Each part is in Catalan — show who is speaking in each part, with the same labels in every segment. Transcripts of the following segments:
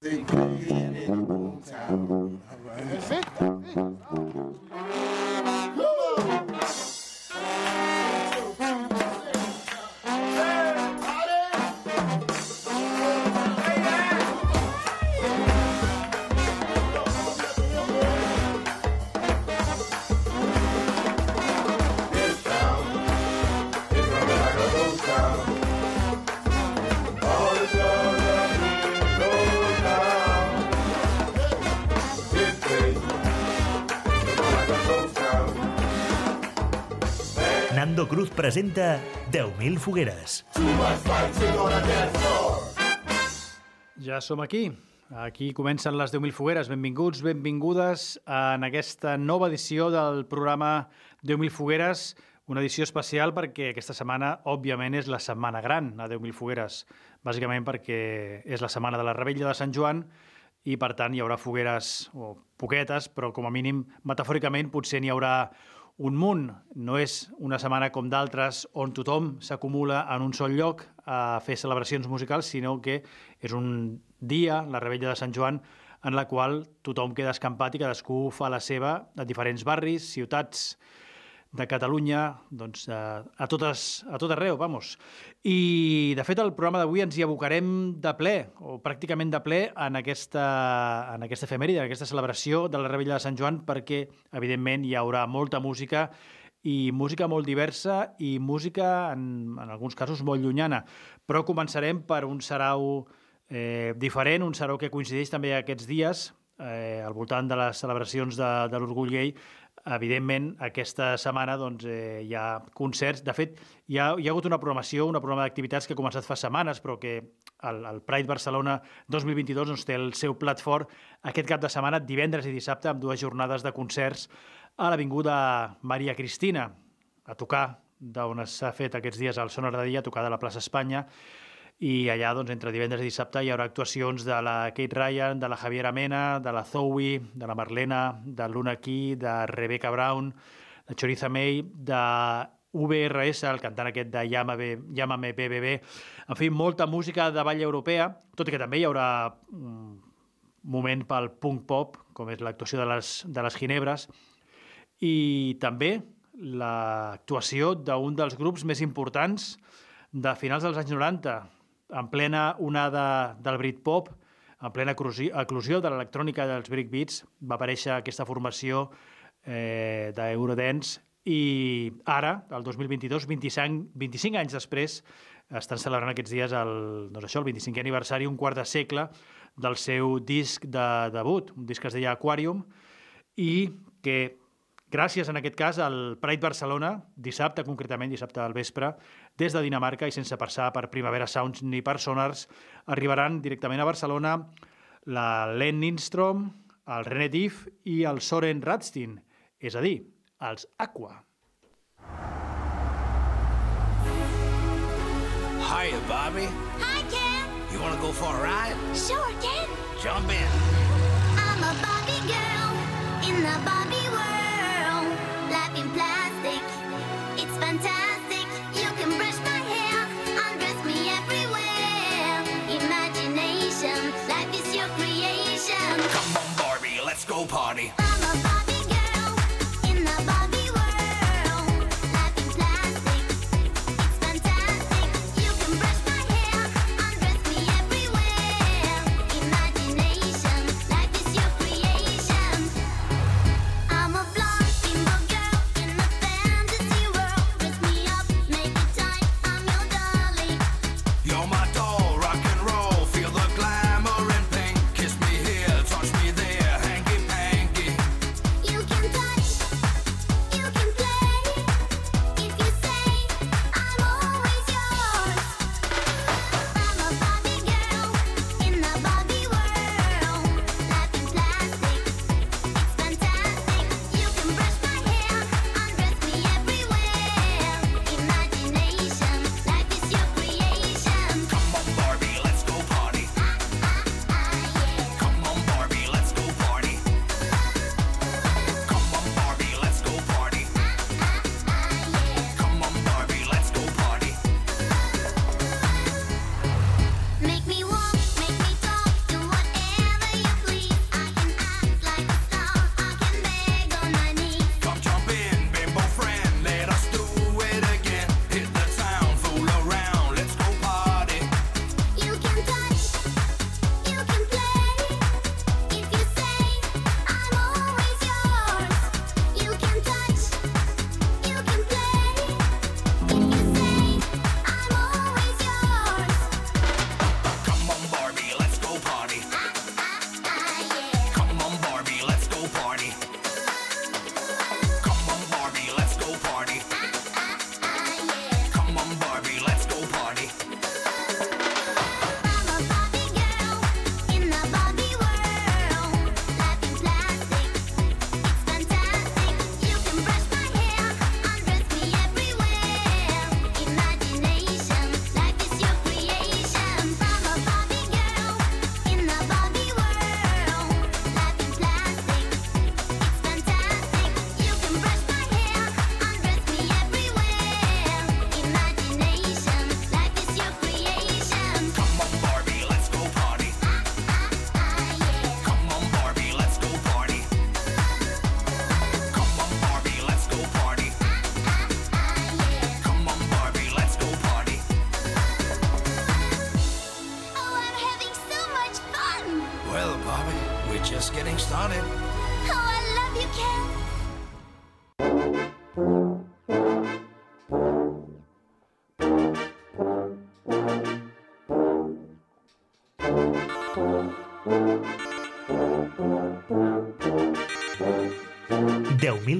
Speaker 1: They play in the boomtown.
Speaker 2: All right. That's it.
Speaker 3: That's it. Presenta 10.000 fogueres.
Speaker 4: Ja som aquí. Aquí comencen les 10.000 fogueres. Benvinguts, benvingudes en aquesta nova edició del programa 10.000 fogueres, una edició especial perquè aquesta setmana, òbviament, és la setmana gran a 10.000 fogueres, bàsicament perquè és la setmana de la Rebella de Sant Joan i, per tant, hi haurà fogueres, o poquetes, però com a mínim, metafòricament, potser n'hi haurà un munt. No és una setmana com d'altres on tothom s'acumula en un sol lloc a fer celebracions musicals, sinó que és un dia, la Rebella de Sant Joan, en la qual tothom queda escampat i cadascú fa la seva a diferents barris, ciutats de Catalunya, doncs, a, a, totes, a tot arreu, vamos. I, de fet, el programa d'avui ens hi abocarem de ple, o pràcticament de ple, en aquesta, en aquesta efemèride, en aquesta celebració de la Rebella de Sant Joan, perquè, evidentment, hi haurà molta música i música molt diversa i música, en, en alguns casos, molt llunyana. Però començarem per un sarau eh, diferent, un sarau que coincideix també aquests dies, eh, al voltant de les celebracions de, de l'Orgull Gay, evidentment, aquesta setmana doncs, eh, hi ha concerts. De fet, hi ha, hi ha hagut una programació, una programa d'activitats que ha començat fa setmanes, però que el, el Pride Barcelona 2022 doncs, té el seu plat fort aquest cap de setmana, divendres i dissabte, amb dues jornades de concerts a l'Avinguda Maria Cristina, a tocar d'on s'ha fet aquests dies el Sonar de Dia, a tocar de la plaça Espanya, i allà, doncs, entre divendres i dissabte, hi haurà actuacions de la Kate Ryan, de la Javiera Mena, de la Zoe, de la Marlena, de Luna Key, de Rebecca Brown, de Choriza May, de VRS, el cantant aquest de Llámame BBB. En fi, molta música de ball europea, tot i que també hi haurà un moment pel punk pop, com és l'actuació de les, de les Ginebres, i també l'actuació d'un dels grups més importants de finals dels anys 90, en plena onada del Britpop, en plena eclosi- eclosió de l'electrònica dels breakbeats, va aparèixer aquesta formació eh, d'Eurodance i ara, el 2022, 25, 25 anys després, estan celebrant aquests dies el, doncs això, el 25è aniversari, un quart de segle del seu disc de debut, un disc que es deia Aquarium, i que gràcies en aquest cas al Pride Barcelona, dissabte concretament, dissabte al vespre, des de Dinamarca i sense passar per Primavera Sounds ni per Sonars, arribaran directament a Barcelona la Len Lindstrom, el René Diff i el Soren Radstein, és a dir, els Aqua.
Speaker 5: Hiya, Bobby.
Speaker 6: Hi, Ken.
Speaker 5: You want to go for a ride?
Speaker 6: Sure, Ken.
Speaker 5: Jump in.
Speaker 6: I'm a Barbie girl in the Barbie life is your creation.
Speaker 5: Come on, Barbie, let's go party.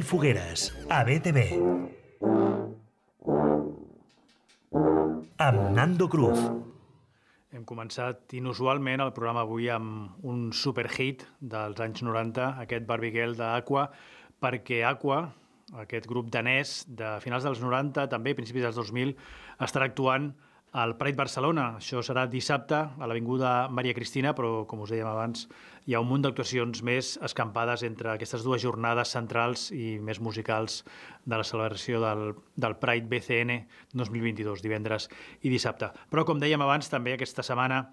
Speaker 3: Fogueres, a BTV. Amb Nando Cruz.
Speaker 4: Hem començat inusualment el programa avui amb un superhit dels anys 90, aquest Barbie Girl d'Aqua, perquè Aqua, aquest grup danès de finals dels 90, també principis dels 2000, estarà actuant al Pride Barcelona. Això serà dissabte a l'Avinguda Maria Cristina, però, com us dèiem abans, hi ha un munt d'actuacions més escampades entre aquestes dues jornades centrals i més musicals de la celebració del, del Pride BCN 2022, divendres i dissabte. Però, com dèiem abans, també aquesta setmana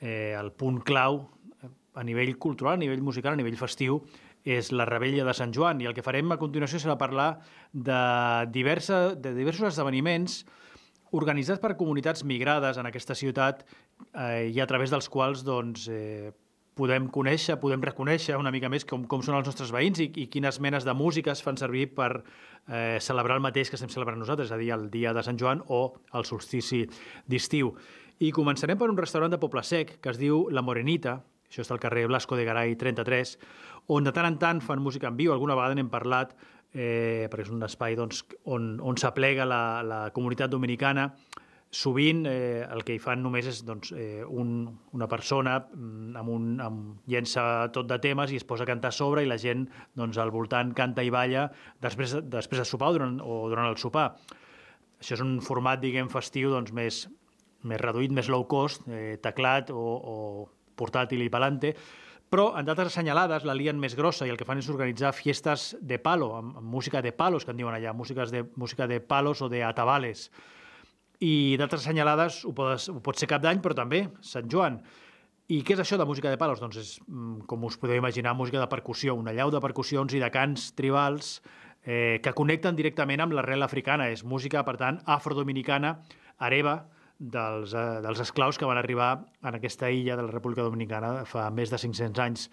Speaker 4: eh, el punt clau eh, a nivell cultural, a nivell musical, a nivell festiu, és la Rebella de Sant Joan. I el que farem a continuació serà parlar de, diversa, de diversos esdeveniments organitzats per comunitats migrades en aquesta ciutat eh, i a través dels quals doncs, eh, podem conèixer, podem reconèixer una mica més com, com són els nostres veïns i, i quines menes de música es fan servir per eh, celebrar el mateix que estem celebrant nosaltres, és a dir, el dia de Sant Joan o el solstici d'estiu. I començarem per un restaurant de Poble Sec que es diu La Morenita, això està al carrer Blasco de Garay 33, on de tant en tant fan música en viu, alguna vegada n'hem parlat, eh, perquè és un espai doncs, on, on s'aplega la, la comunitat dominicana. Sovint eh, el que hi fan només és doncs, eh, un, una persona mm, amb un, amb, llença tot de temes i es posa a cantar a sobre i la gent doncs, al voltant canta i balla després, després de sopar o durant, o durant el sopar. Això és un format, diguem, festiu doncs, més, més reduït, més low cost, eh, teclat o, o portàtil i pelante, però en dates assenyalades la lien més grossa i el que fan és organitzar fiestes de palo, amb, amb música de palos, que en diuen allà, músiques de, música de palos o de atabales. I dates assenyalades ho, podes, ho pot ser cap d'any, però també Sant Joan. I què és això de música de palos? Doncs és, mm, com us podeu imaginar, música de percussió, una llau de percussions i de cants tribals eh, que connecten directament amb l'arrel africana. És música, per tant, afrodominicana, hereva, dels, eh, dels esclaus que van arribar en aquesta illa de la República Dominicana fa més de 500 anys.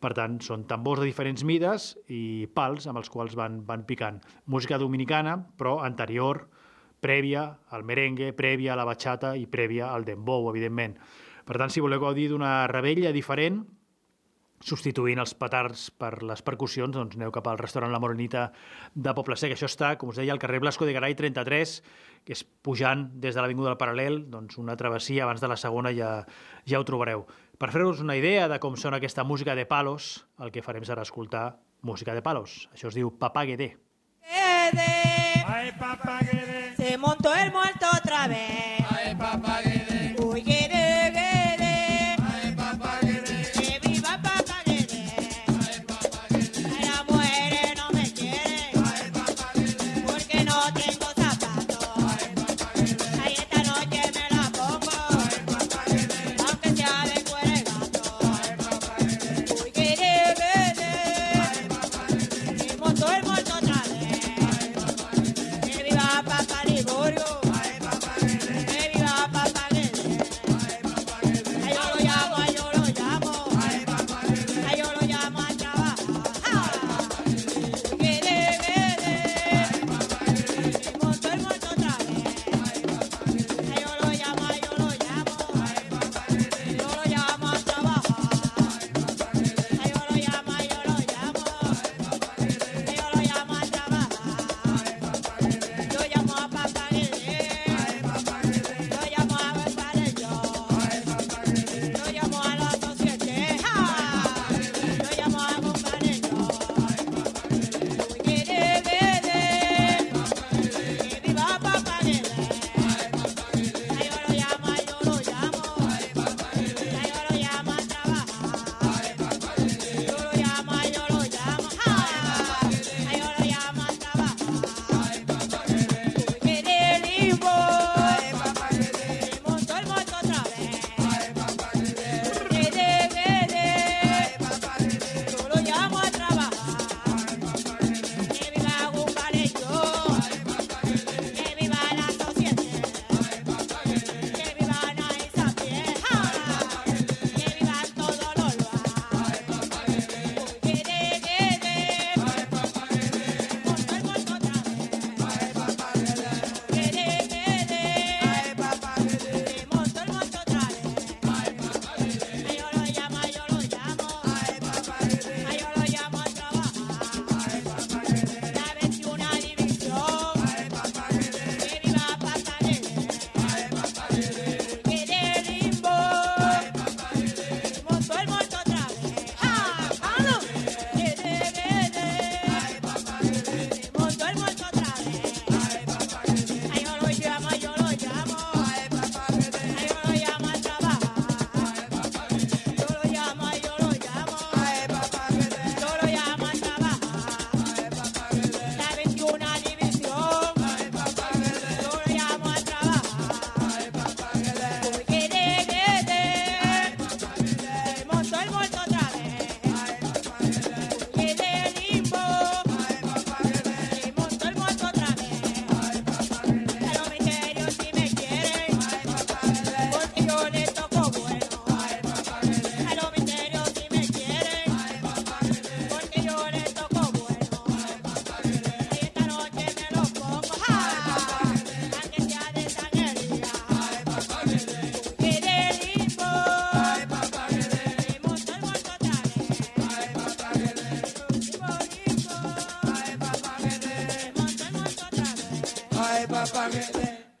Speaker 4: Per tant, són tambors de diferents mides i pals amb els quals van, van picant. Música dominicana, però anterior, prèvia al merengue, prèvia a la bachata i prèvia al dembow, evidentment. Per tant, si voleu gaudir d'una rebella diferent, substituint els petards per les percussions, doncs aneu cap al restaurant La Morenita de Poble Sec. Això està, com us deia, al carrer Blasco de Garay 33, que és pujant des de l'Avinguda del Paral·lel, doncs una travessia abans de la segona ja, ja ho trobareu. Per fer-vos una idea de com sona aquesta música de palos, el que farem serà escoltar música de palos. Això es diu Papá Guedé.
Speaker 7: Guede. Se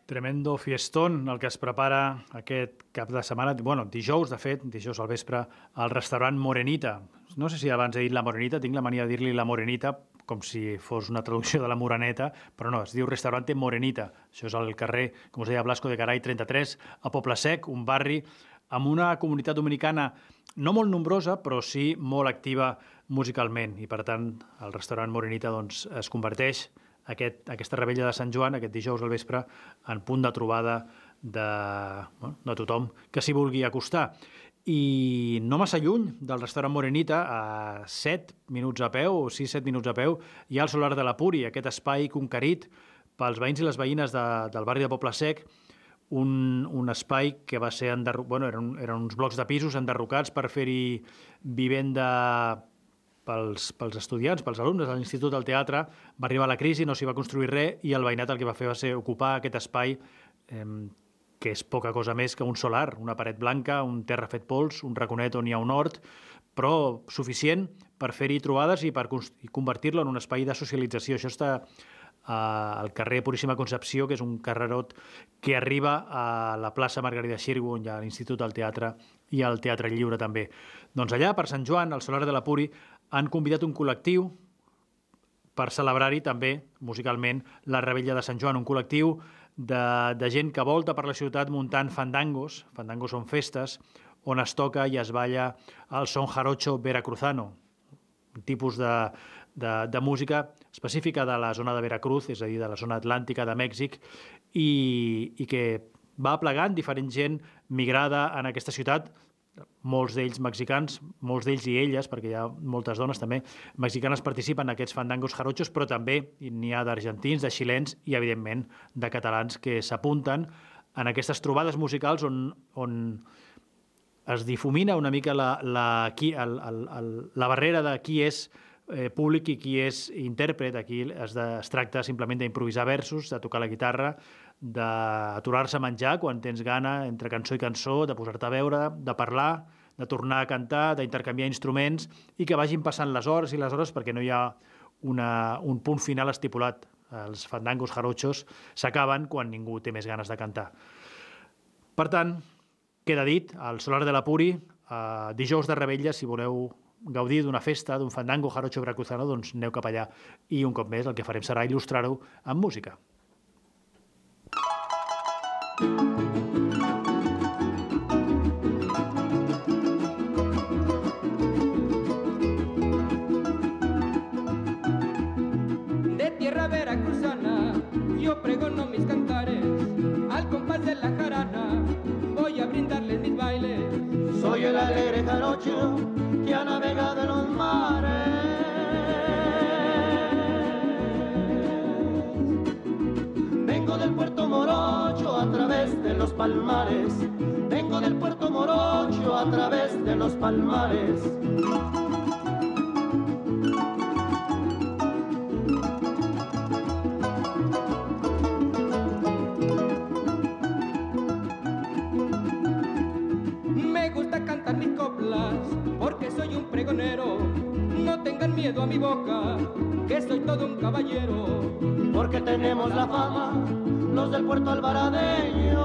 Speaker 4: Tremendo fiestón el que es prepara aquest cap de setmana, bueno, dijous, de fet, dijous al vespre, al restaurant Morenita. No sé si abans he dit la Morenita, tinc la mania de dir-li la Morenita, com si fos una traducció de la Moreneta, però no, es diu Restaurante Morenita. Això és al carrer, com us deia, Blasco de Garay 33, a Poble Sec, un barri amb una comunitat dominicana no molt nombrosa, però sí molt activa musicalment. I, per tant, el restaurant Morenita doncs, es converteix aquest, aquesta rebella de Sant Joan, aquest dijous al vespre, en punt de trobada de, bueno, de tothom que s'hi vulgui acostar. I no massa lluny del restaurant Morenita, a 7 minuts a peu, o 6-7 minuts a peu, hi ha el Solar de la Puri, aquest espai conquerit pels veïns i les veïnes de, del barri de Poble Sec, un, un espai que va ser enderrocat, bueno, eren, eren uns blocs de pisos enderrocats per fer-hi vivenda pels, pels estudiants, pels alumnes de l'Institut del Teatre, va arribar la crisi, no s'hi va construir res i el veïnat el que va fer va ser ocupar aquest espai eh, que és poca cosa més que un solar, una paret blanca, un terra fet pols, un raconet on hi ha un hort, però suficient per fer-hi trobades i per convertir-lo en un espai de socialització. Això està eh, al carrer Puríssima Concepció, que és un carrerot que arriba a la plaça Margarida Xirgo, on hi ha l'Institut del Teatre i el Teatre Lliure també. Doncs allà, per Sant Joan, al Solar de la Puri, han convidat un col·lectiu per celebrar-hi també, musicalment, la Rebella de Sant Joan, un col·lectiu de, de gent que volta per la ciutat muntant fandangos, fandangos són festes, on es toca i es balla el son jarocho veracruzano, un tipus de, de, de música específica de la zona de Veracruz, és a dir, de la zona atlàntica de Mèxic, i, i que va plegant diferent gent migrada en aquesta ciutat, molts d'ells mexicans, molts d'ells i elles, perquè hi ha moltes dones també, mexicanes participen en aquests fandangos jarochos, però també n'hi ha d'argentins, de xilens i, evidentment, de catalans que s'apunten en aquestes trobades musicals on, on es difumina una mica la, la, qui, el, el, el, la barrera de qui és eh, públic i qui és intèrpret. Aquí es, de, es tracta simplement d'improvisar versos, de tocar la guitarra, d'aturar-se a menjar quan tens gana entre cançó i cançó, de posar-te a veure, de parlar, de tornar a cantar, d'intercanviar instruments i que vagin passant les hores i les hores perquè no hi ha una, un punt final estipulat. Els fandangos jarochos s'acaben quan ningú té més ganes de cantar. Per tant, queda dit, al Solar de la Puri, eh, dijous de Rebella, si voleu gaudir d'una festa, d'un fandango jarocho veracruzano, doncs aneu cap allà. I un cop més el que farem serà il·lustrar-ho amb música.
Speaker 8: Alegre jarocho que ha navegado en los mares. Vengo del puerto Morocho a través de los palmares. Vengo del puerto Morocho a través de los palmares.
Speaker 9: Porque soy un pregonero. No tengan miedo a mi boca, que soy todo un caballero.
Speaker 8: porque tenemos la fama, los del puerto alvaradeño.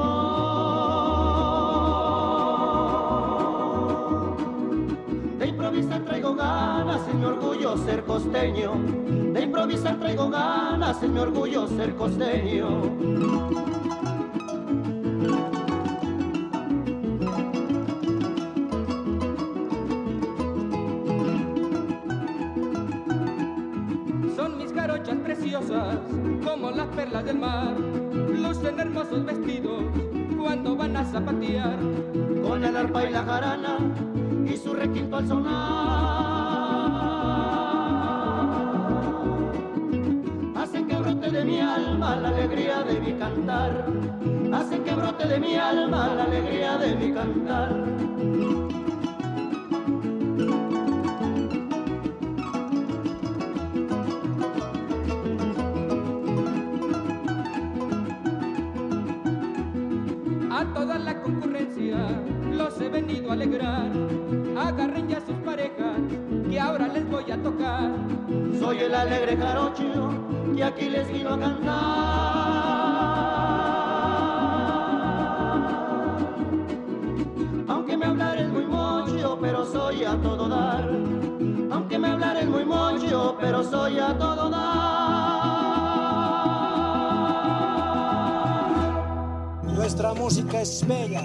Speaker 8: De improvisar traigo ganas, en mi orgullo ser costeño. De improvisar traigo ganas, en mi orgullo ser costeño.
Speaker 9: in
Speaker 8: my el alegre jarocho que aquí les vino a cantar. Aunque me hablares muy mocho, pero soy a todo dar. Aunque me hablares muy mocho, pero soy a todo dar.
Speaker 10: Nuestra música es bella,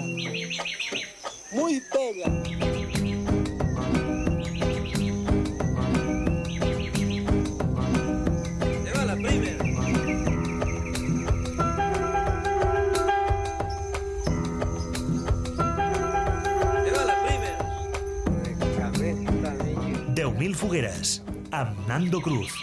Speaker 3: 10.000 fogueres, amb Nando Cruz.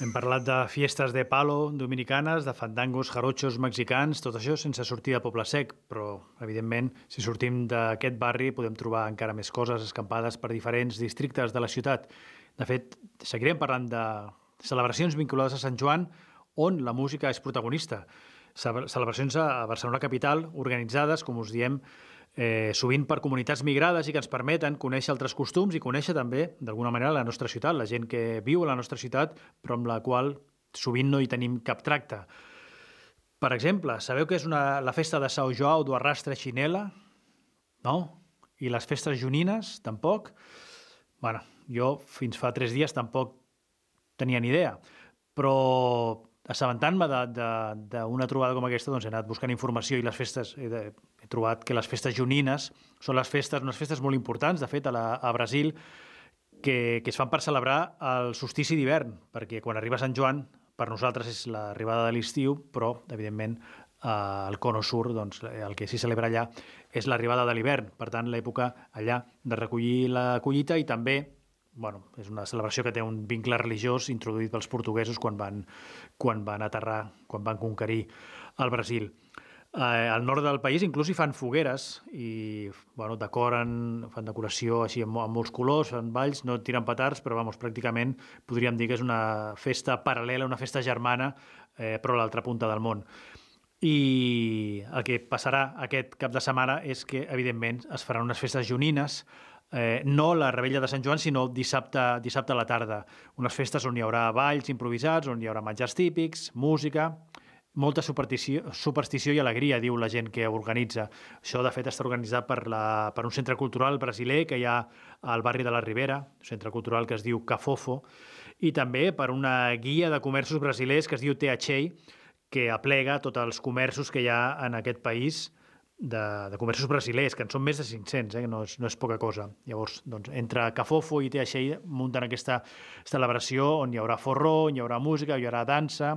Speaker 4: Hem parlat de fiestes de palo dominicanes, de fandangos, jarochos mexicans, tot això sense sortir de Poble Sec, però, evidentment, si sortim d'aquest barri podem trobar encara més coses escampades per diferents districtes de la ciutat. De fet, seguirem parlant de celebracions vinculades a Sant Joan on la música és protagonista. Ce- Celebracions a Barcelona capital, organitzades, com us diem, eh, sovint per comunitats migrades i que ens permeten conèixer altres costums i conèixer també, d'alguna manera, la nostra ciutat, la gent que viu a la nostra ciutat, però amb la qual sovint no hi tenim cap tracte. Per exemple, sabeu que és una, la festa de São Joao do Arrastre Xinela? No? I les festes junines, tampoc? bueno, jo fins fa tres dies tampoc tenia ni idea, però assabentant-me d'una trobada com aquesta, doncs he anat buscant informació i les festes, he, de, he trobat que les festes junines són les festes, unes festes molt importants, de fet, a, la, a Brasil, que, que es fan per celebrar el solstici d'hivern, perquè quan arriba Sant Joan, per nosaltres és l'arribada de l'estiu, però, evidentment, eh, al Cono Sur, doncs, el que s'hi celebra allà és l'arribada de l'hivern. Per tant, l'època allà de recollir la collita i també bueno, és una celebració que té un vincle religiós introduït pels portuguesos quan van, quan van aterrar, quan van conquerir el Brasil. Eh, al nord del país inclús hi fan fogueres i bueno, decoren, fan decoració així amb, amb molts colors, fan balls, no tiren petards, però vamos, pràcticament podríem dir que és una festa paral·lela, una festa germana, eh, però a l'altra punta del món. I el que passarà aquest cap de setmana és que, evidentment, es faran unes festes junines, eh, no la rebella de Sant Joan, sinó dissabte, dissabte a la tarda. Unes festes on hi haurà balls improvisats, on hi haurà menjars típics, música, molta superstició, superstició i alegria, diu la gent que organitza. Això, de fet, està organitzat per, la, per un centre cultural brasiler que hi ha al barri de la Ribera, un centre cultural que es diu Cafofo, i també per una guia de comerços brasilers que es diu THA, que aplega tots els comerços que hi ha en aquest país de, de comerços brasilers, que en són més de 500, eh, no és, no és poca cosa. Llavors, doncs, entre Cafofo i THA munten aquesta celebració on hi haurà forró, on hi haurà música, hi haurà dansa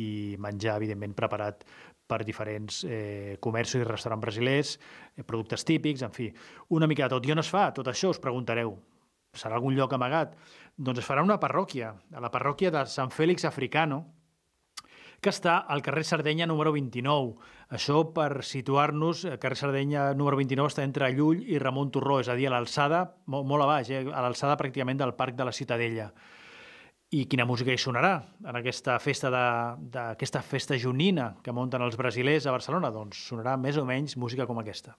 Speaker 4: i menjar, evidentment, preparat per diferents eh, comerços i restaurants brasilers, eh, productes típics, en fi, una mica de tot. I on es fa tot això, us preguntareu? Serà algun lloc amagat? Doncs es farà una parròquia, a la parròquia de Sant Fèlix Africano, que està al carrer Sardenya número 29. Això per situar-nos, el carrer Sardenya número 29 està entre Llull i Ramon Torró, és a dir, a l'alçada, molt, molt a baix, eh? a l'alçada pràcticament del Parc de la Ciutadella. I quina música hi sonarà en aquesta festa de, d'aquesta festa junina que munten els brasilers a Barcelona? Doncs sonarà més o menys música com aquesta.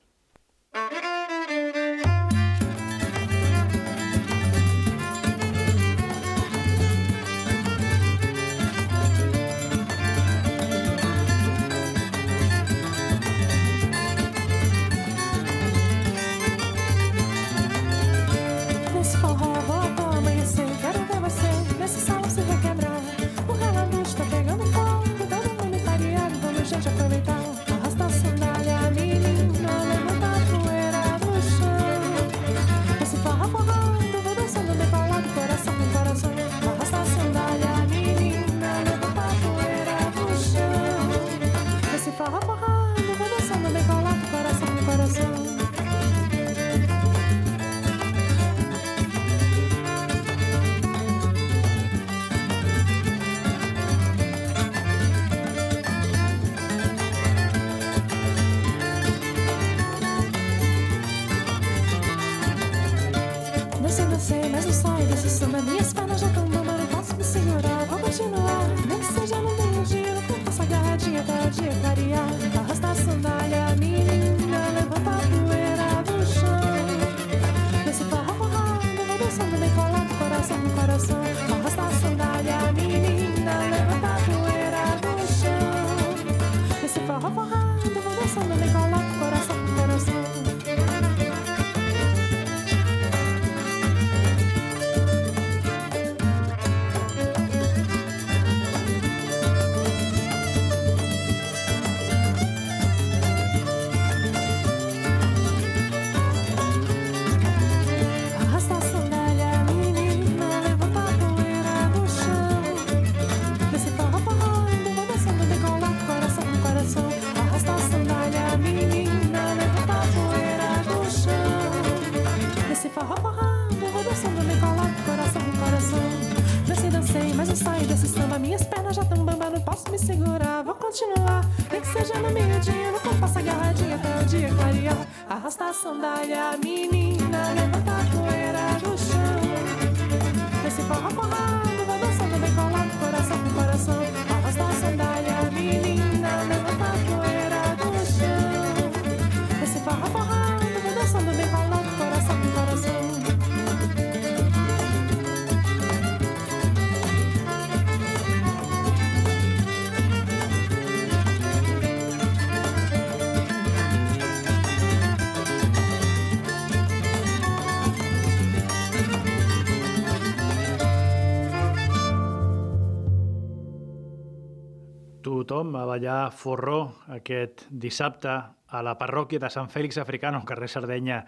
Speaker 4: Tothom a ballar forró aquest dissabte a la parròquia de Sant Fèlix Africano, carrer Sardenya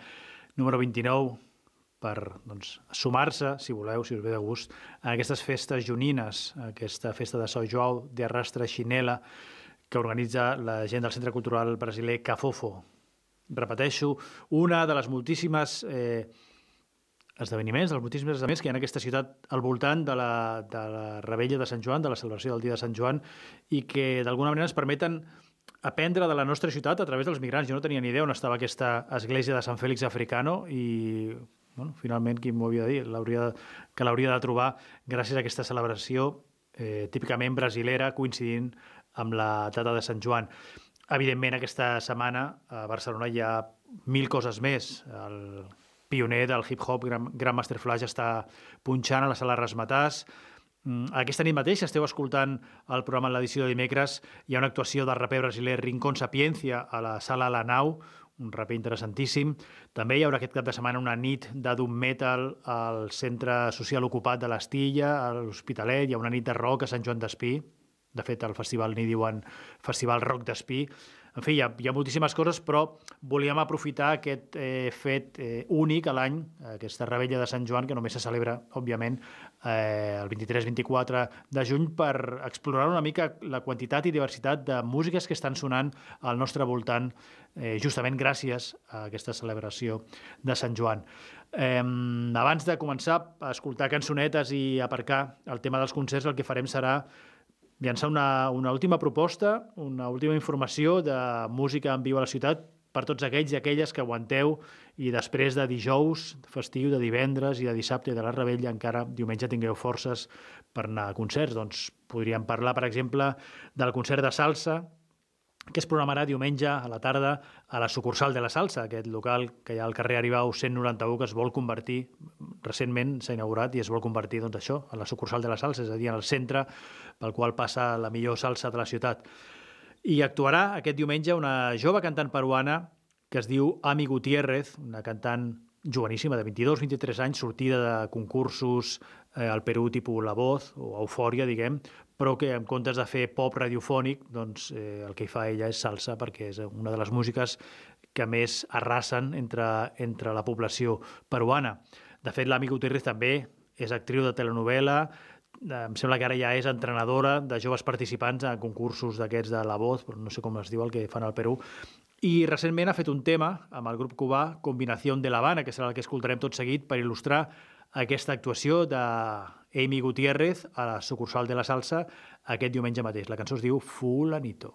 Speaker 4: número 29, per doncs, sumar-se, si voleu, si us ve de gust, a aquestes festes junines, a aquesta festa de São João de Arrastra Xinela, que organitza la gent del Centre Cultural Brasiler Cafofo. Repeteixo, una de les moltíssimes eh, esdeveniments, dels moltíssims esdeveniments que hi ha en aquesta ciutat al voltant de la, de la rebella de Sant Joan, de la celebració del dia de Sant Joan, i que d'alguna manera ens permeten aprendre de la nostra ciutat a través dels migrants. Jo no tenia ni idea on estava aquesta església de Sant Fèlix Africano i bueno, finalment qui m'ho havia de dir de, que l'hauria de trobar gràcies a aquesta celebració eh, típicament brasilera coincidint amb la data de Sant Joan. Evidentment, aquesta setmana a Barcelona hi ha mil coses més. El pioner del hip-hop, Gran- Grandmaster Flash, està punxant a la sala Rasmatàs. Mm, Aquesta nit mateix esteu escoltant el programa en l'edició de dimecres. Hi ha una actuació del raper brasiler Rincón Sapiencia a la sala La Nau, un raper interessantíssim. També hi haurà aquest cap de setmana una nit de doom metal al centre social ocupat de l'Estilla, a l'Hospitalet. Hi ha una nit de rock a Sant Joan d'Espí. De fet, al festival n'hi diuen Festival Rock d'Espí. En fi, hi ha, hi ha moltíssimes coses, però volíem aprofitar aquest eh, fet eh, únic a l'any, aquesta rebella de Sant Joan, que només se celebra, òbviament, eh, el 23-24 de juny, per explorar una mica la quantitat i diversitat de músiques que estan sonant al nostre voltant, eh, justament gràcies a aquesta celebració de Sant Joan. Eh, abans de començar a escoltar cançonetes i aparcar el tema dels concerts, el que farem serà llançar una, una última proposta, una última informació de música en viu a la ciutat per tots aquells i aquelles que aguanteu i després de dijous, festiu, de divendres i de dissabte i de la rebella encara diumenge tingueu forces per anar a concerts. Doncs podríem parlar, per exemple, del concert de salsa que es programarà diumenge a la tarda a la sucursal de la Salsa, aquest local que hi ha al carrer Aribau 191 que es vol convertir, recentment s'ha inaugurat i es vol convertir doncs, això, a la sucursal de la Salsa, és a dir, en el centre pel qual passa la millor salsa de la ciutat. I actuarà aquest diumenge una jove cantant peruana que es diu Ami Gutiérrez, una cantant joveníssima, de 22-23 anys, sortida de concursos eh, al Perú tipus La Voz o Eufòria, diguem, però que en comptes de fer pop radiofònic, doncs eh, el que hi fa ella és salsa, perquè és una de les músiques que més arrasen entre, entre la població peruana. De fet, l'Ami Gutiérrez també és actriu de telenovela, eh, em sembla que ara ja és entrenadora de joves participants a concursos d'aquests de La Voz, però no sé com es diu el que fan al Perú, i recentment ha fet un tema amb el grup cubà Combinació de l'Havana, que serà el que escoltarem tot seguit per il·lustrar aquesta actuació de Amy Gutiérrez a la sucursal de la salsa aquest diumenge mateix. La cançó es diu Fulanito.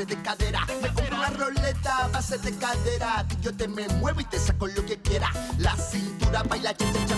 Speaker 11: Base de cadera. Me compro una roleta a base de cadera. Que yo te me muevo y te saco lo que quiera. La cintura baila cha cha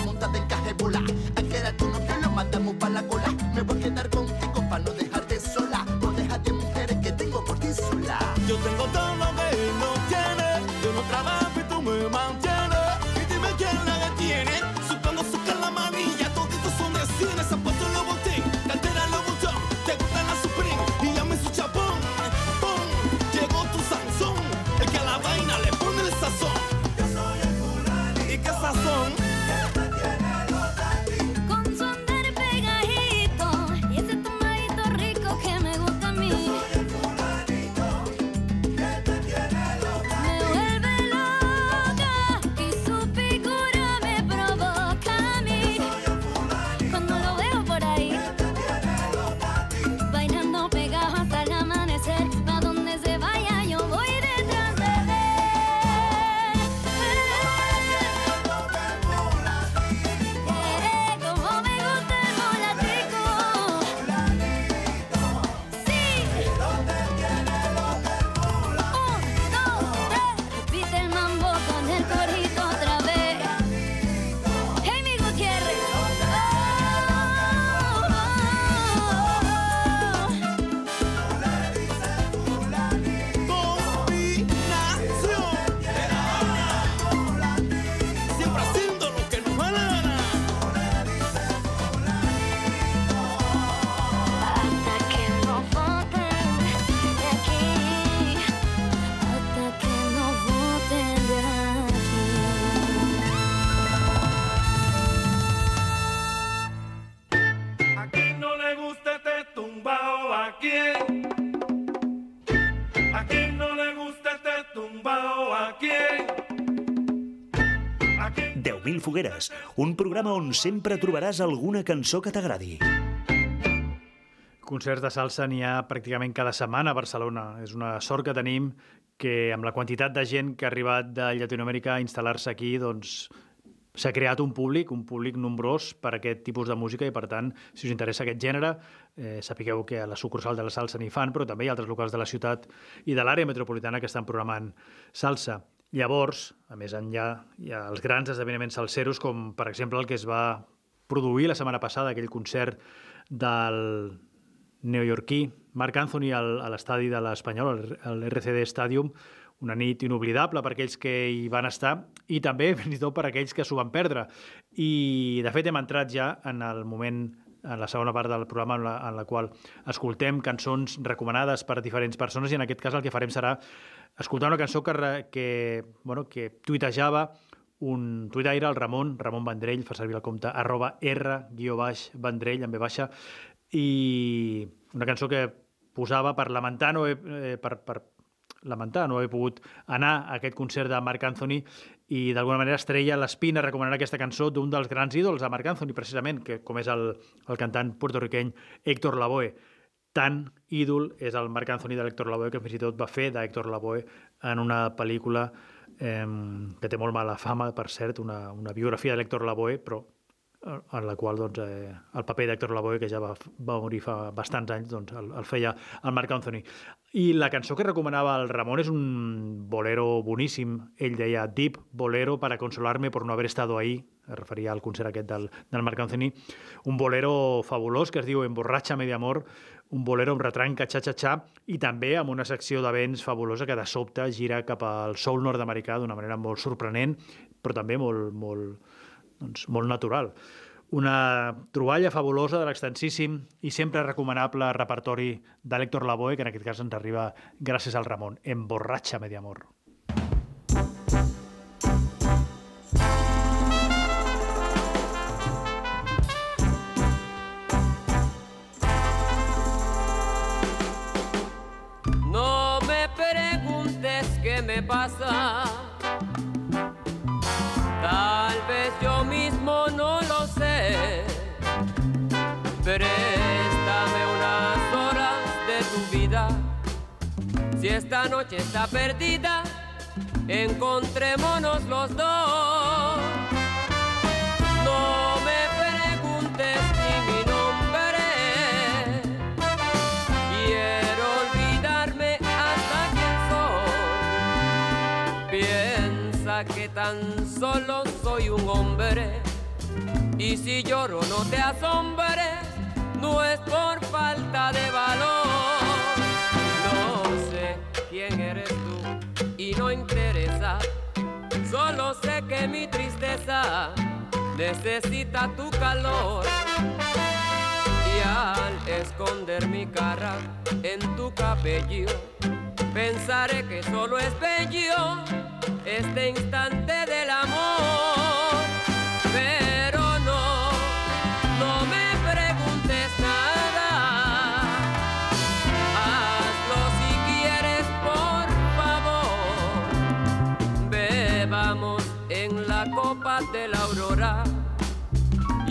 Speaker 3: fogueres, un programa on sempre trobaràs alguna cançó que t'agradi.
Speaker 4: Concerts de salsa n'hi ha pràcticament cada setmana a Barcelona. És una sort que tenim que amb la quantitat de gent que ha arribat de Llatinoamèrica a instal·lar-se aquí, doncs s'ha creat un públic, un públic nombrós per a aquest tipus de música i, per tant, si us interessa aquest gènere, eh, sapigueu que a la sucursal de la salsa n'hi fan, però també hi ha altres locals de la ciutat i de l'àrea metropolitana que estan programant salsa. Llavors, a més enllà, hi ha els grans esdeveniments salseros, com per exemple el que es va produir la setmana passada, aquell concert del neoyorquí Marc Anthony al, a l'estadi de l'Espanyol, al- RCD Stadium, una nit inoblidable per aquells que hi van estar i també fins i tot per aquells que s'ho van perdre. I, de fet, hem entrat ja en el moment en la segona part del programa en la, en la qual escoltem cançons recomanades per diferents persones i en aquest cas el que farem serà escoltar una cançó que, que, bueno, que tuitejava un tuitaire, el Ramon, Ramon Vendrell, fa servir el compte arroba r-vendrell, amb V baixa, i una cançó que posava per lamentar no haver, eh, per, per lamentar no haver pogut anar a aquest concert de Marc Anthony i d'alguna manera estrella l'espina recomanant aquesta cançó d'un dels grans ídols de Marc Anthony, precisament, que com és el, el cantant puertorriqueny Héctor Lavoe. Tan ídol és el Marc Anthony de l'Héctor Lavoe que fins i tot va fer d'Héctor Lavoe en una pel·lícula eh, que té molt mala fama, per cert, una, una biografia de l'Héctor Lavoe, però eh, en la qual doncs, eh, el paper d'Héctor Lavoe, que ja va, va morir fa bastants anys, doncs, el, el feia el Marc Anthony. I la cançó que recomanava el Ramon és un bolero boníssim. Ell deia Deep Bolero para consolarme por no haber estado ahí, es referia al concert aquest del, del Marc Anthony. Un bolero fabulós que es diu Emborratxame de amor, un bolero amb retranca xa-xa-xa i també amb una secció de vents fabulosa que de sobte gira cap al soul nord-americà d'una manera molt sorprenent, però també molt, molt, doncs, molt natural. Una troballa fabulosa de l'extensíssim i sempre recomanable repertori de Lavoe, que en aquest cas ens arriba gràcies al Ramon. Emborratxame de amor.
Speaker 12: esta noche está perdida, encontrémonos los dos. No me preguntes ni mi nombre, quiero olvidarme hasta quién soy. Piensa que tan solo soy un hombre, y si lloro no te asombres, no es por falta de valor. No interesa, solo sé que mi tristeza necesita tu calor. Y al esconder mi cara en tu cabello, pensaré que solo es bello este instante del amor.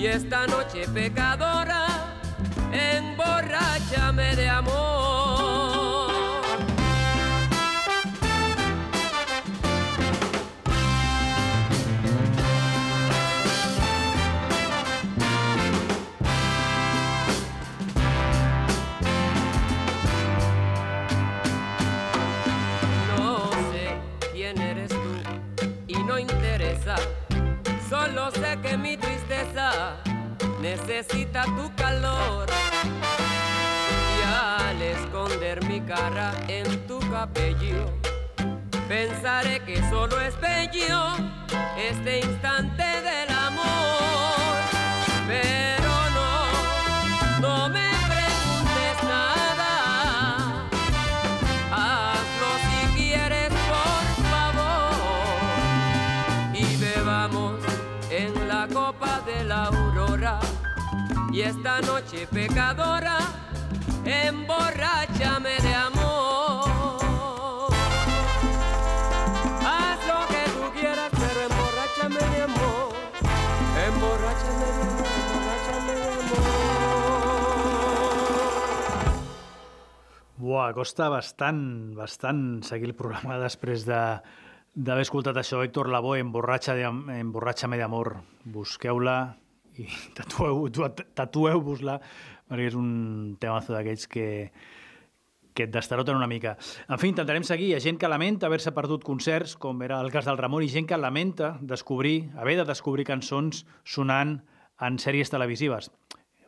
Speaker 12: Y esta noche pecadora, emborráchame de amor. Necesita tu calor. Y al esconder mi cara en tu cabello, pensaré que solo es bello este instante Y esta noche pecadora, emborráchame de amor. Haz lo que tú quieras, pero emborráchame de amor. Emborráchame de amor, de amor.
Speaker 4: Buah, costa bastant, bastant seguir el programa després de escoltat això, Héctor Lavoe, emborratxa de, emborratxa-me d'amor. Busqueu-la i tatueu- tu- tatueu-vos-la, perquè és un temazo d'aquells que, que et destaroten una mica. En fi, intentarem seguir. Hi ha gent que lamenta haver-se perdut concerts, com era el cas del Ramon, i gent que lamenta descobrir, haver de descobrir cançons sonant en sèries televisives.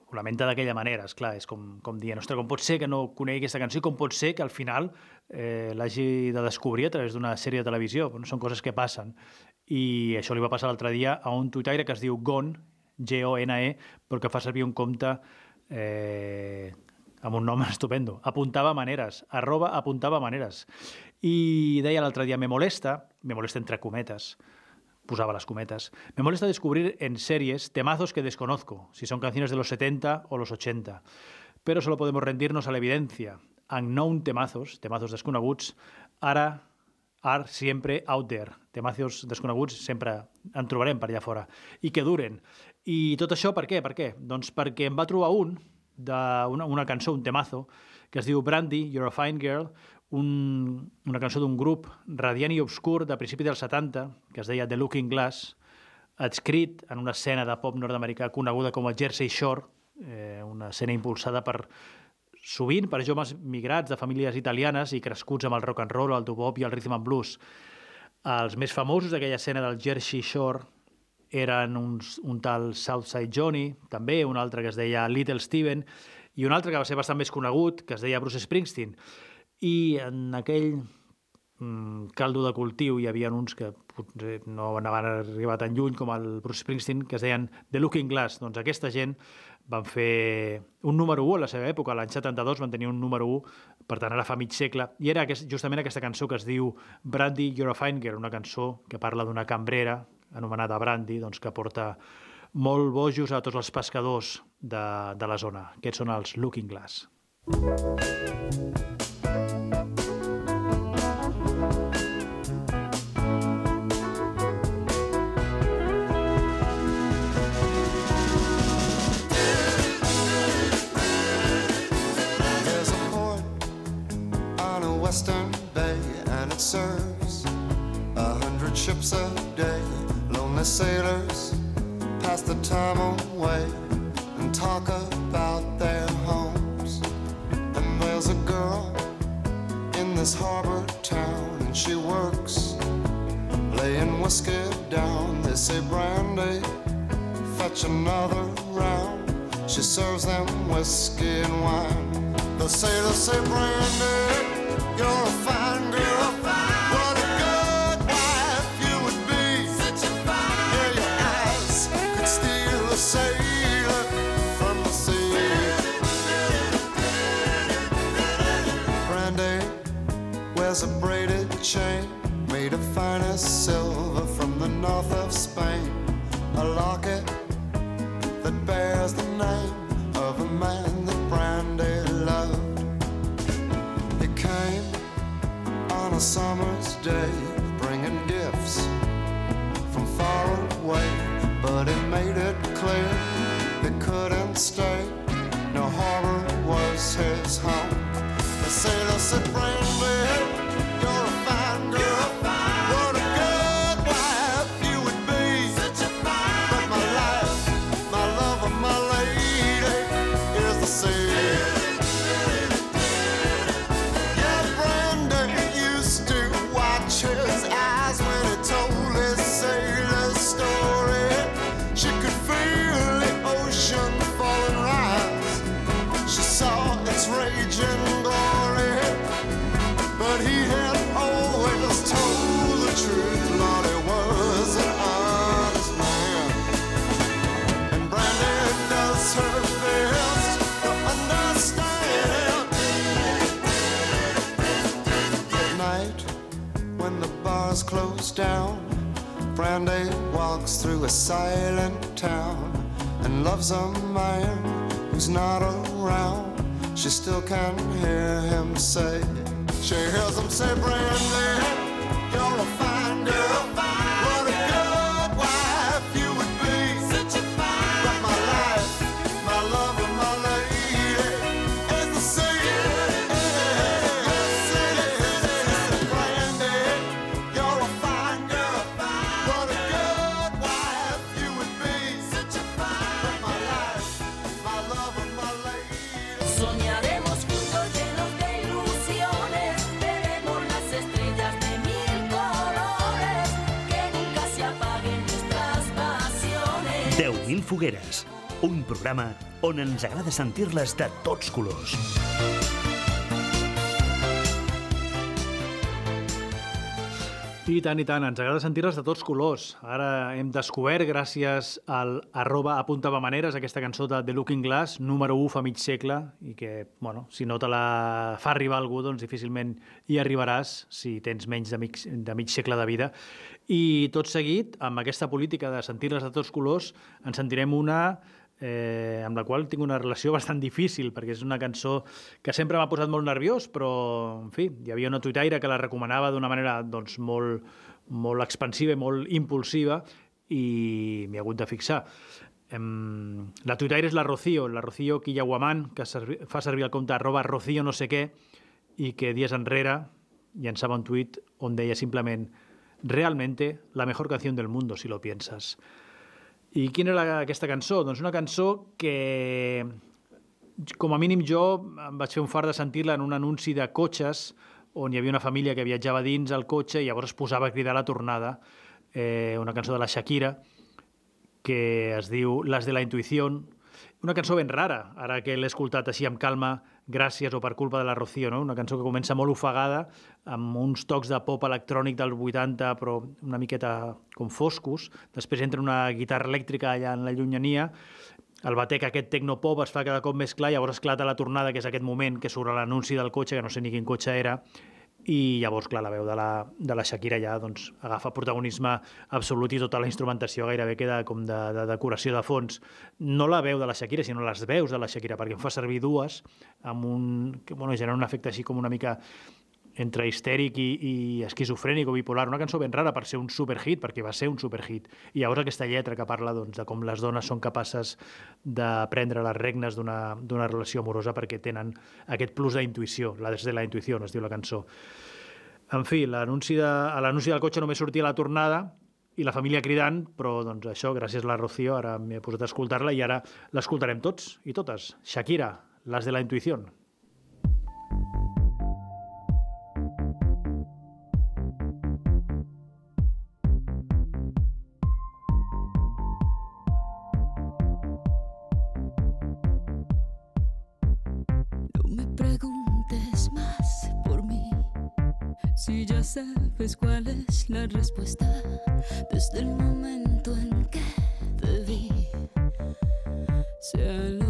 Speaker 4: Ho lamenta d'aquella manera, és clar, és com, com dient, ostres, com pot ser que no conegui aquesta cançó i com pot ser que al final eh, l'hagi de descobrir a través d'una sèrie de televisió. Bueno, són coses que passen. I això li va passar l'altre dia a un tuitaire que es diu Gon, G-O-N-E, però que fa servir un compte eh, amb un nom estupendo. Apuntava maneres, arroba apuntava maneres. I deia l'altre dia, me molesta, me molesta entre cometes, posaba las cometas. Me molesta descubrir en series temazos que desconozco, si son canciones de los 70 o los 80. Pero solo podemos rendirnos a la evidencia. Unknown temazos, temazos desconeguts, ara, are sempre out there. Temazos desconeguts sempre en trobarem per allà fora. I que duren. I tot això per què? Per què? Doncs perquè em va trobar un, d'una una cançó, un temazo, que es diu Brandy, You're a Fine Girl, un, una cançó d'un grup radiant i obscur de principi dels 70, que es deia The Looking Glass, adscrit en una escena de pop nord-americà coneguda com a Jersey Shore, eh, una escena impulsada per sovint per joves migrats de famílies italianes i crescuts amb el rock and roll, el doo-wop i el rhythm and blues. Els més famosos d'aquella escena del Jersey Shore eren uns, un tal Southside Johnny, també un altre que es deia Little Steven, i un altre que va ser bastant més conegut, que es deia Bruce Springsteen. I en aquell caldo de cultiu hi havia uns que potser no van arribar tan lluny com el Bruce Springsteen, que es deien The Looking Glass. Doncs aquesta gent van fer un número 1 a la seva època, l'any 72 van tenir un número 1, per tant ara fa mig segle, i era aquest, justament aquesta cançó que es diu Brandy, You're a Fine Girl, una cançó que parla d'una cambrera anomenada Brandy, doncs, que porta molt bojos a tots els pescadors de, de la zona. Aquests són els Looking Glass.
Speaker 13: There's ships a day. Lonely sailors pass the time away and talk about their homes. And there's a girl in this harbor town, and she works laying whiskey down. They say, Brandy, fetch another round. She serves them whiskey and wine. The sailors say, Brandy, you're a fine wears a braided chain made of finest silver from the north of Spain. A locket that bears the name of a man that Brandy loved. He came on a summer's day, bringing gifts from far away, but he made it clear he couldn't stay. No harbor was his home. The sailor said, Brandy, down, Brandy walks through a silent town and loves a man who's not around. She still can hear him say, she hears him say, Brandy, you're a fine girl.
Speaker 3: Fogueres, un programa on ens agrada sentir-les de tots colors.
Speaker 4: I tant, i tant, ens agrada sentir-les de tots colors. Ara hem descobert, gràcies al arroba apuntavamaneres, aquesta cançó de The Looking Glass, número 1 fa mig segle, i que, bueno, si no te la fa arribar algú, doncs difícilment hi arribaràs si tens menys de mig, de mig segle de vida. I tot seguit, amb aquesta política de sentir-les de tots colors, en sentirem una eh, amb la qual tinc una relació bastant difícil, perquè és una cançó que sempre m'ha posat molt nerviós, però, en fi, hi havia una tuitaire que la recomanava d'una manera doncs, molt, molt expansiva i molt impulsiva i m'hi he hagut de fixar. Em, la tuitaire és la Rocío, la Rocío Quillaguamán, que servi, fa servir el compte arroba Rocío no sé què, i que dies enrere llançava un tuit on deia simplement realmente la mejor canción del mundo, si lo piensas. I quina era aquesta cançó? Doncs una cançó que, com a mínim jo, em vaig fer un fart de sentir-la en un anunci de cotxes on hi havia una família que viatjava dins el cotxe i llavors es posava a cridar la tornada eh, una cançó de la Shakira que es diu Las de la intuición, una cançó ben rara, ara que l'he escoltat així amb calma, gràcies o per culpa de la Rocío, no? una cançó que comença molt ofegada, amb uns tocs de pop electrònic dels 80, però una miqueta com foscos. Després entra una guitarra elèctrica allà en la llunyania, el batec aquest tecnopop es fa cada cop més clar, llavors esclata la tornada, que és aquest moment que surt l'anunci del cotxe, que no sé ni quin cotxe era, i llavors, clar, la veu de la, de la Shakira ja doncs, agafa protagonisme absolut i tota la instrumentació gairebé queda com de, de decoració de fons. No la veu de la Shakira, sinó les veus de la Shakira, perquè en fa servir dues amb un, que bueno, genera un efecte així com una mica entre histèric i, i esquizofrènic o bipolar, una cançó ben rara per ser un superhit, perquè va ser un superhit. I llavors aquesta lletra que parla doncs, de com les dones són capaces de prendre les regnes d'una relació amorosa perquè tenen aquest plus d'intuïció, la des de la intuïció, es diu la cançó. En fi, l'anunci de, a l'anunci del cotxe només sortia la tornada i la família cridant, però doncs això, gràcies a la Rocío, ara m'he posat a escoltar-la i ara l'escoltarem tots i totes. Shakira, les de la intuïció.
Speaker 14: Sabes cuál es la respuesta desde el momento en que te vi, sea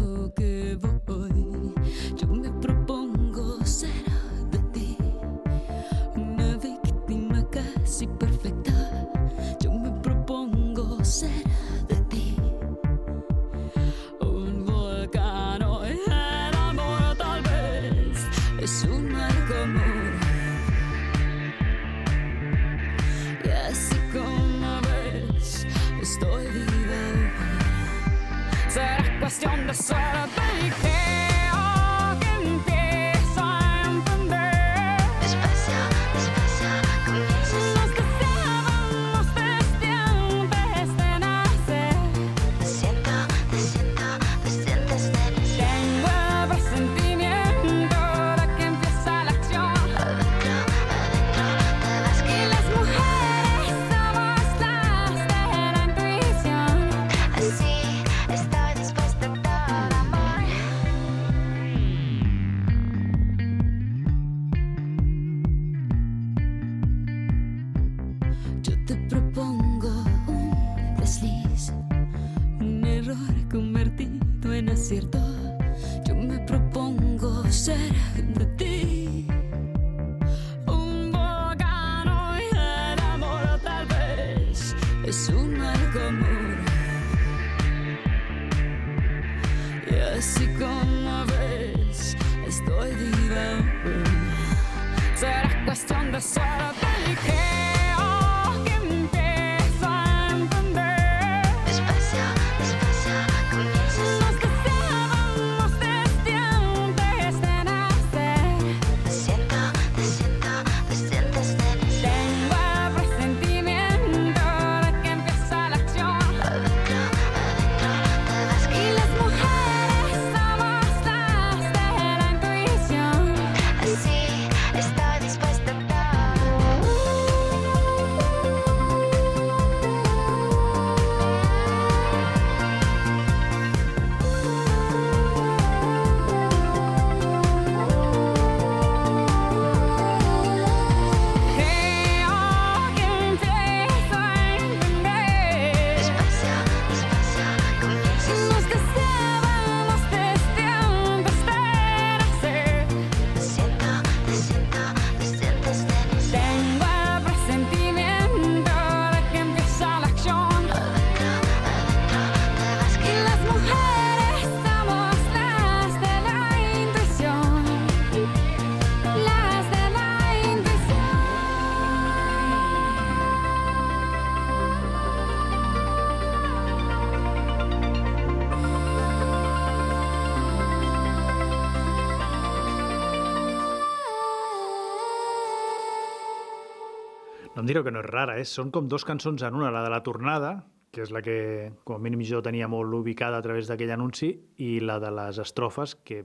Speaker 4: em direu que no és rara, eh? Són com dos cançons en una, la de la tornada, que és la que com a mínim jo tenia molt ubicada a través d'aquell anunci, i la de les estrofes, que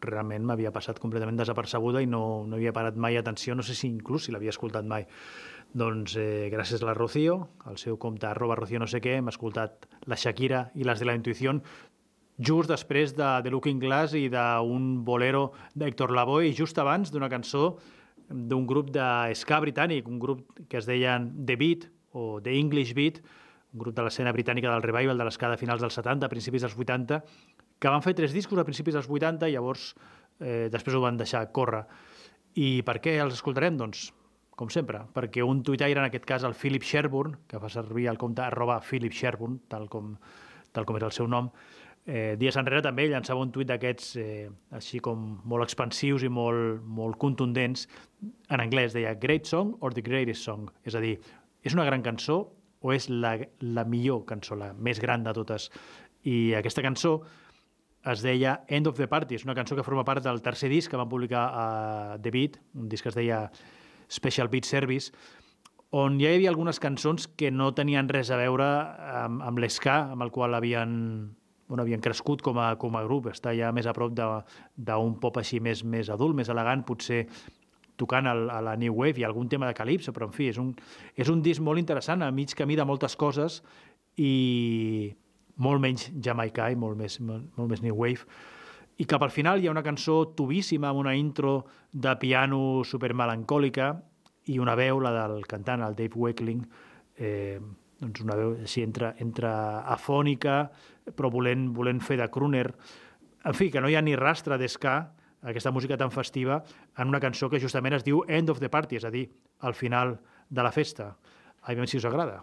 Speaker 4: realment m'havia passat completament desapercebuda i no, no havia parat mai atenció, no sé si inclús si l'havia escoltat mai. Doncs eh, gràcies a la Rocío, al seu compte arroba Rocío no sé què, hem escoltat la Shakira i les de la Intuición just després de The Looking Glass i d'un bolero d'Héctor Lavoe i just abans d'una cançó d'un grup de ska britànic, un grup que es deien The Beat o The English Beat, un grup de l'escena britànica del revival de l'esca de finals dels 70, principis dels 80, que van fer tres discos a principis dels 80 i llavors eh, després ho van deixar córrer. I per què els escoltarem? Doncs, com sempre, perquè un tuitaire, en aquest cas el Philip Sherburne, que fa servir el compte arroba Philip Sherburne, tal com, tal com és el seu nom, eh, dies enrere també llançava un tuit d'aquests eh, així com molt expansius i molt, molt contundents. En anglès, deia Great Song or the Greatest Song, és a dir, és una gran cançó o és la, la millor cançó, la més gran de totes. I aquesta cançó es deia End of the Party, és una cançó que forma part del tercer disc que van publicar a The Beat, un disc que es deia Special Beat Service, on ja hi havia algunes cançons que no tenien res a veure amb, amb l'esca, amb el qual havien, bueno, havien crescut com a, com a grup, està ja més a prop d'un pop així més, més adult, més elegant, potser tocant el, a la New Wave. I algun tema de Calypso, però en fi, és un, és un disc molt interessant, a mig camí de moltes coses i molt menys jamaicà i molt més, molt, molt més New Wave. I cap al final hi ha una cançó tubíssima amb una intro de piano super melancòlica i una veu, la del cantant, el Dave Wakeling, eh, doncs una veu així entre, entre afònica, però volent, volent fer de crooner. En fi, que no hi ha ni rastre d'esca, aquesta música tan festiva, en una cançó que justament es diu End of the Party, és a dir, al final de la festa. A veure si us agrada.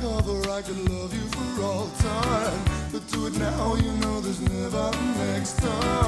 Speaker 15: Cover, I could love you for all time. But do it now, you know there's never next time.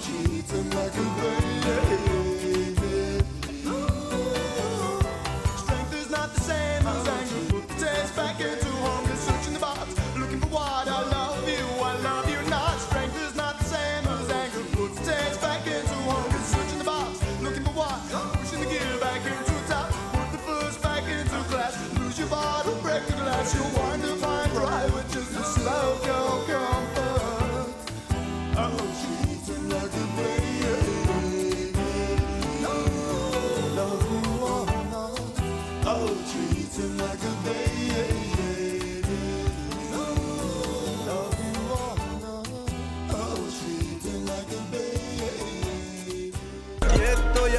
Speaker 15: sheets and like a
Speaker 16: bird.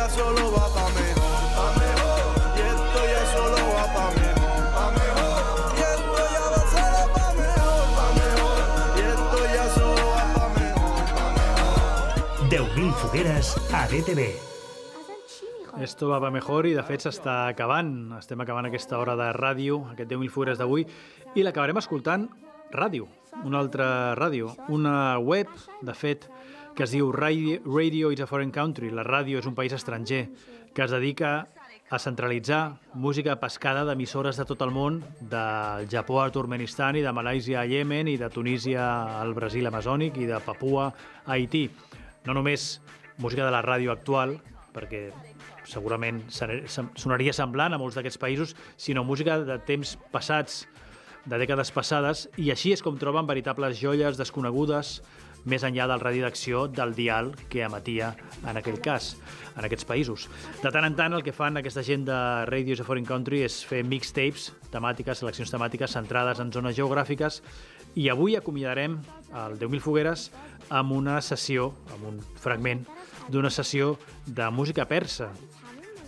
Speaker 16: Ya solo va pa' mejor, pa' mejor. Y esto ya solo va pa' mejor, pa' mejor. Y esto ya va solo pa' mejor, pa' mejor. Y esto ya solo va pa' mejor, pa' mejor.
Speaker 3: 10.000 fogueres a DTV.
Speaker 4: Esto va per mejor i de fet s'està acabant. Estem acabant aquesta hora de ràdio, aquest 10.000 fogueres d'avui, i l'acabarem escoltant ràdio, una altra ràdio, una web, de fet, que es diu Radio, Radio is a Foreign Country, la ràdio és un país estranger, que es dedica a centralitzar música pescada d'emissores de tot el món, del Japó a Turkmenistan i de Malàisia a Yemen i de Tunísia al Brasil amazònic i de Papua a Haití. No només música de la ràdio actual, perquè segurament sona- sonaria semblant a molts d'aquests països, sinó música de temps passats, de dècades passades, i així és com troben veritables joies desconegudes més enllà del radi d'acció del dial que emetia en aquell cas, en aquests països. De tant en tant el que fan aquesta gent de Radios of Foreign Country és fer mixtapes temàtiques, seleccions temàtiques centrades en zones geogràfiques i avui acomiadarem el 10.000 fogueres amb una sessió, amb un fragment d'una sessió de música persa,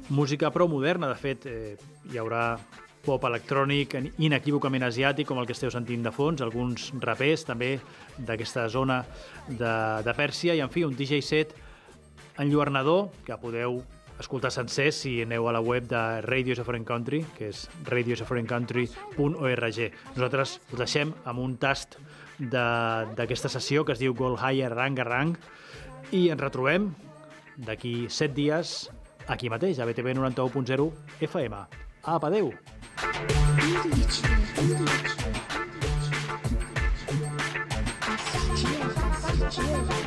Speaker 4: música prou moderna, de fet, eh, hi haurà
Speaker 17: pop electrònic inequívocament asiàtic, com el que esteu sentint de fons, alguns rapers també d'aquesta zona de, de Pèrsia, i en fi, un DJ set enlluernador que podeu escoltar sencer si aneu a la web de Radio Foreign Country, que és radiosaforeignCountry.org. Nosaltres us deixem amb un tast d'aquesta sessió que es diu Gold Higher Rang a Rang i ens retrobem d'aquí 7 dies aquí mateix, a BTV 91.0 FM. Apa, adeu!
Speaker 18: Cheers.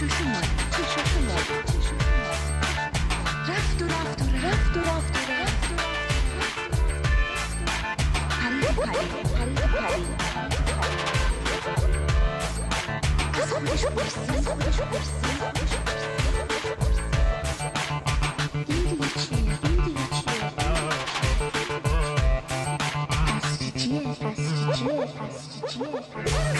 Speaker 18: Şaşırma, şaşırma, şaşırma. Fast, fast, fast.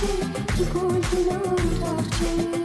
Speaker 18: Тихонько, лёд,